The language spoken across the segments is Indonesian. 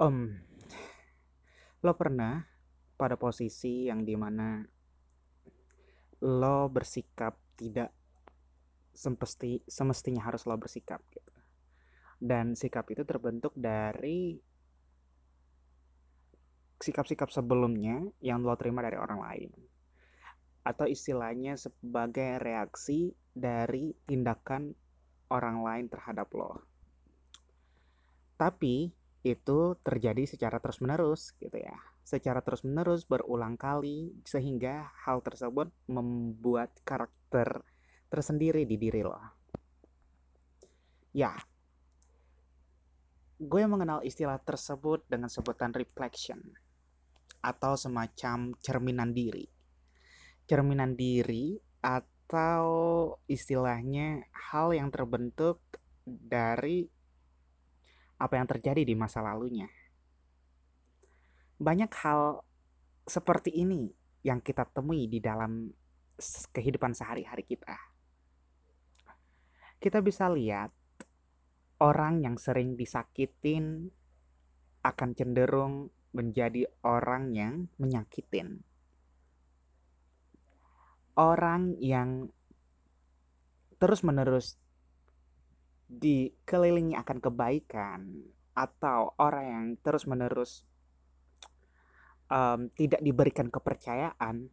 Om, lo pernah pada posisi yang di mana lo bersikap tidak semesti semestinya harus lo bersikap gitu. Dan sikap itu terbentuk dari sikap-sikap sebelumnya yang lo terima dari orang lain. Atau istilahnya sebagai reaksi dari tindakan orang lain terhadap lo. Tapi itu terjadi secara terus-menerus gitu ya. Secara terus-menerus berulang kali sehingga hal tersebut membuat karakter tersendiri di diri lo. Ya, gue mengenal istilah tersebut dengan sebutan reflection atau semacam cerminan diri. Cerminan diri atau istilahnya hal yang terbentuk dari apa yang terjadi di masa lalunya. Banyak hal seperti ini yang kita temui di dalam kehidupan sehari-hari kita. Kita bisa lihat orang yang sering disakitin akan cenderung menjadi orang yang menyakitin. Orang yang terus-menerus dikelilingi akan kebaikan atau orang yang terus-menerus um, tidak diberikan kepercayaan,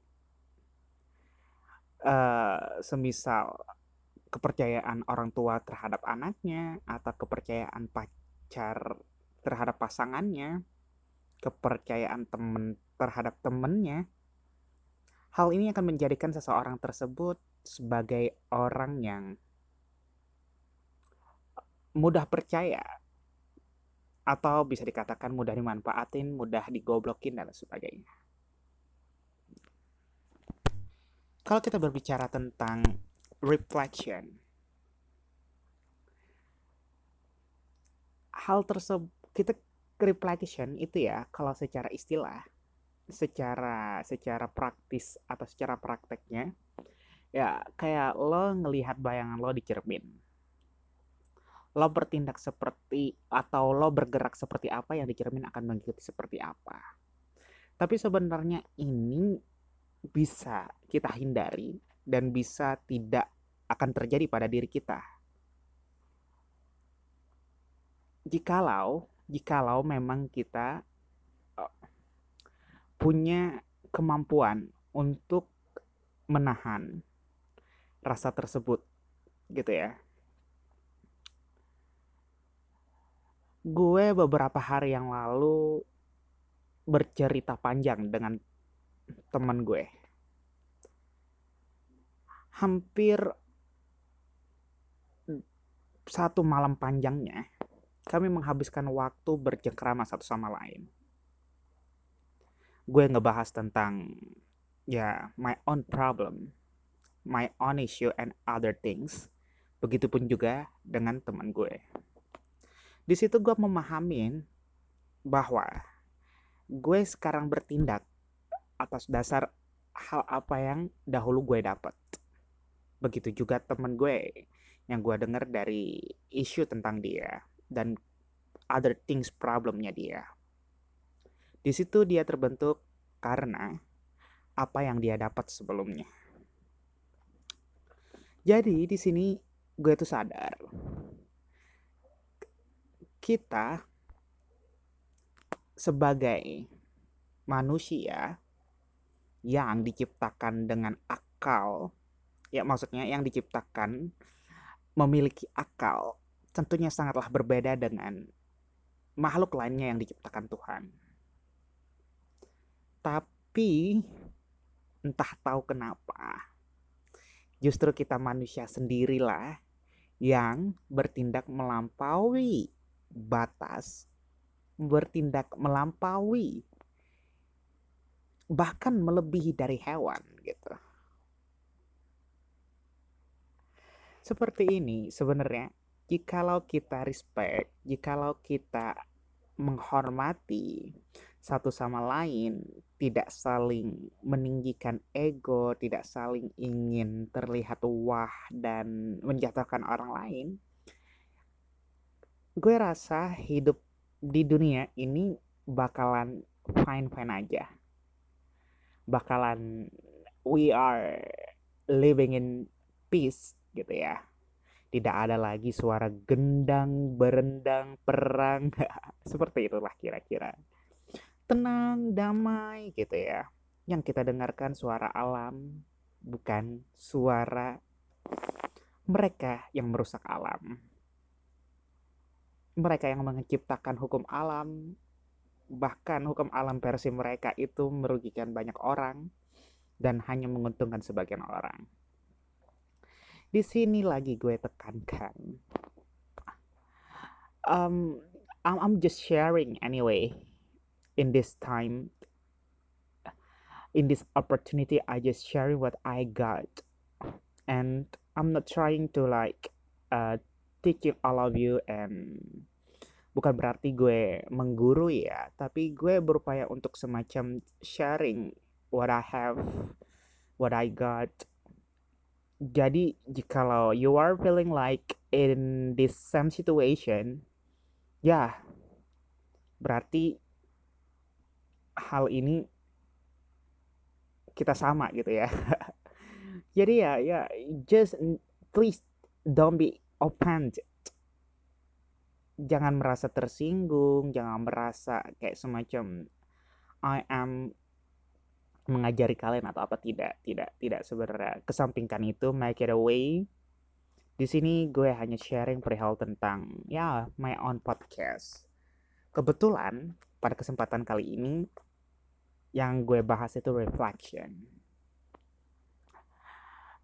uh, semisal kepercayaan orang tua terhadap anaknya atau kepercayaan pacar terhadap pasangannya, kepercayaan teman terhadap temannya. Hal ini akan menjadikan seseorang tersebut sebagai orang yang mudah percaya atau bisa dikatakan mudah dimanfaatin, mudah digoblokin dan sebagainya. Kalau kita berbicara tentang reflection. Hal tersebut kita reflection itu ya kalau secara istilah secara secara praktis atau secara prakteknya ya kayak lo ngelihat bayangan lo di cermin lo bertindak seperti atau lo bergerak seperti apa yang di cermin akan mengikuti seperti apa tapi sebenarnya ini bisa kita hindari dan bisa tidak akan terjadi pada diri kita. Jikalau, jikalau memang kita uh, punya kemampuan untuk menahan rasa tersebut, gitu ya. Gue beberapa hari yang lalu bercerita panjang dengan teman gue. Hampir satu malam panjangnya, kami menghabiskan waktu bercengkrama satu sama lain. Gue ngebahas tentang ya my own problem, my own issue and other things. Begitupun juga dengan teman gue. Di situ gue memahamin bahwa gue sekarang bertindak atas dasar hal apa yang dahulu gue dapat. Begitu juga teman gue yang gue denger dari isu tentang dia dan other things problemnya dia. Di situ dia terbentuk karena apa yang dia dapat sebelumnya. Jadi di sini gue tuh sadar kita sebagai manusia yang diciptakan dengan akal ya maksudnya yang diciptakan memiliki akal tentunya sangatlah berbeda dengan makhluk lainnya yang diciptakan Tuhan. Tapi entah tahu kenapa justru kita manusia sendirilah yang bertindak melampaui batas, bertindak melampaui bahkan melebihi dari hewan gitu. seperti ini sebenarnya jikalau kita respect, jikalau kita menghormati satu sama lain, tidak saling meninggikan ego, tidak saling ingin terlihat wah dan menjatuhkan orang lain, gue rasa hidup di dunia ini bakalan fine fine aja bakalan we are living in peace gitu ya tidak ada lagi suara gendang, berendang, perang. Seperti itulah kira-kira. Tenang, damai gitu ya. Yang kita dengarkan suara alam, bukan suara mereka yang merusak alam. Mereka yang menciptakan hukum alam, bahkan hukum alam versi mereka itu merugikan banyak orang dan hanya menguntungkan sebagian orang. Di sini lagi gue tekankan. Um I'm, I'm just sharing anyway in this time in this opportunity I just sharing what I got. And I'm not trying to like uh, teaching all of you and bukan berarti gue mengguru ya tapi gue berupaya untuk semacam sharing what I have what I got. Jadi jikalau you are feeling like in this same situation ya berarti hal ini kita sama gitu ya. Jadi ya ya just please don't be offended jangan merasa tersinggung jangan merasa kayak semacam I am mengajari kalian atau apa. Tidak tidak tidak sebenarnya. Kesampingkan itu make it away di sini gue hanya sharing perihal tentang ya my own podcast. Kebetulan pada kesempatan kali ini yang gue bahas itu reflection.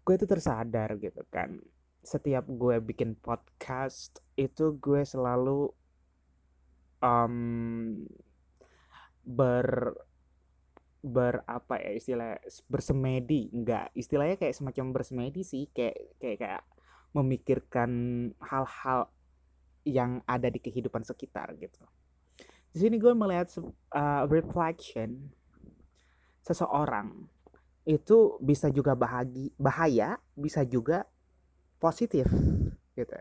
Gue itu tersadar gitu kan setiap gue bikin podcast itu gue selalu um, ber berapa ya istilah bersemedi enggak. Istilahnya kayak semacam bersemedi sih kayak kayak kayak memikirkan hal-hal yang ada di kehidupan sekitar gitu. Di sini gue melihat uh, reflection seseorang itu bisa juga bahagi, bahaya bisa juga positif gitu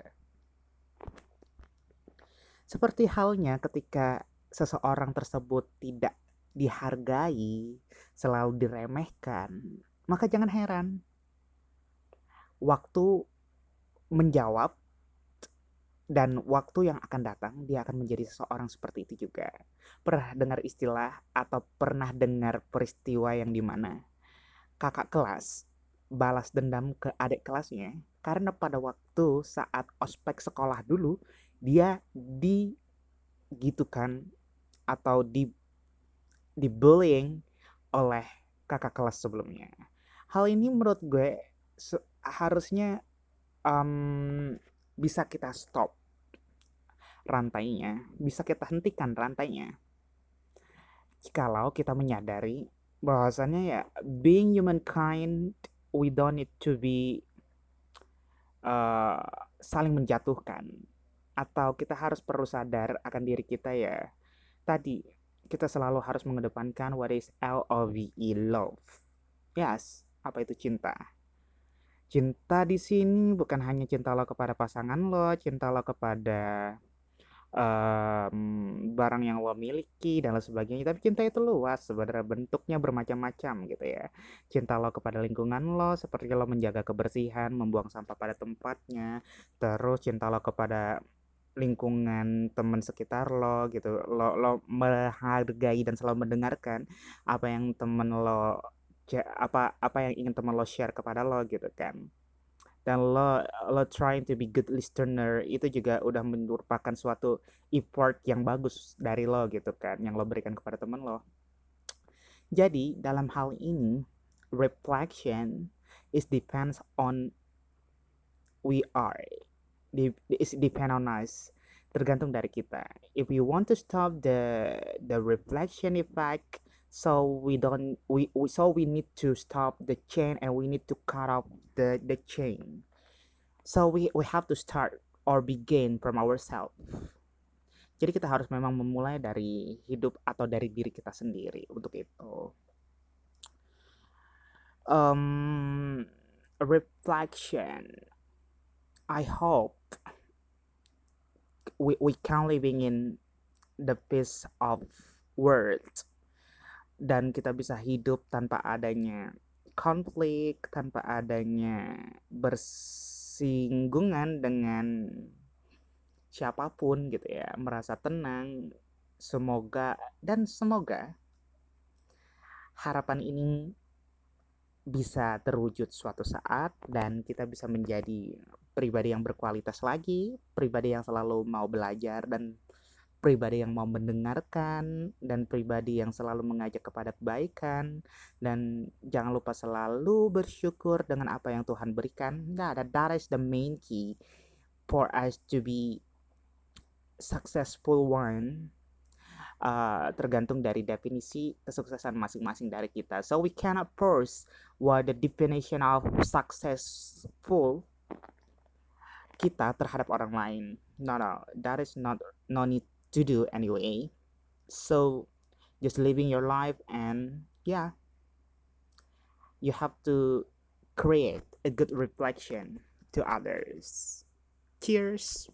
seperti halnya ketika seseorang tersebut tidak dihargai, selalu diremehkan, maka jangan heran. Waktu menjawab dan waktu yang akan datang dia akan menjadi seseorang seperti itu juga. Pernah dengar istilah atau pernah dengar peristiwa yang di mana kakak kelas balas dendam ke adik kelasnya karena pada waktu saat ospek sekolah dulu dia digitukan atau di dibullying oleh kakak kelas sebelumnya. Hal ini menurut gue harusnya um, bisa kita stop rantainya, bisa kita hentikan rantainya. Jikalau kita menyadari bahwasannya ya being humankind we don't need to be uh, saling menjatuhkan atau kita harus perlu sadar akan diri kita ya tadi kita selalu harus mengedepankan what is L-O-V-E, love. Yes, apa itu cinta? Cinta di sini bukan hanya cinta lo kepada pasangan lo, cinta lo kepada um, barang yang lo miliki dan lain sebagainya. Tapi cinta itu luas sebenarnya bentuknya bermacam-macam gitu ya. Cinta lo kepada lingkungan lo seperti lo menjaga kebersihan, membuang sampah pada tempatnya. Terus cinta lo kepada lingkungan teman sekitar lo gitu lo lo menghargai dan selalu mendengarkan apa yang temen lo apa apa yang ingin teman lo share kepada lo gitu kan dan lo lo trying to be good listener itu juga udah merupakan suatu effort yang bagus dari lo gitu kan yang lo berikan kepada teman lo. Jadi dalam hal ini reflection is depends on we are. Is depend on us. Tergantung dari kita. If we want to stop the the reflection effect so we don't we, we so we need to stop the chain and we need to cut off the the chain. So we we have to start or begin from ourselves. Jadi kita harus memang memulai dari hidup atau dari diri kita sendiri untuk itu. Um reflection. I hope we, we can living in the peace of world dan kita bisa hidup tanpa adanya konflik tanpa adanya bersinggungan dengan siapa pun gitu ya merasa tenang semoga dan semoga harapan ini bisa terwujud suatu saat dan kita bisa menjadi pribadi yang berkualitas lagi, pribadi yang selalu mau belajar dan pribadi yang mau mendengarkan dan pribadi yang selalu mengajak kepada kebaikan dan jangan lupa selalu bersyukur dengan apa yang Tuhan berikan. Nah, that, that is the main key for us to be successful one. Uh, tergantung dari definisi kesuksesan masing-masing dari kita. So we cannot force what the definition of successful kita terhadap orang lain. No, no, that is not no need to do anyway. So just living your life and yeah, you have to create a good reflection to others. Cheers.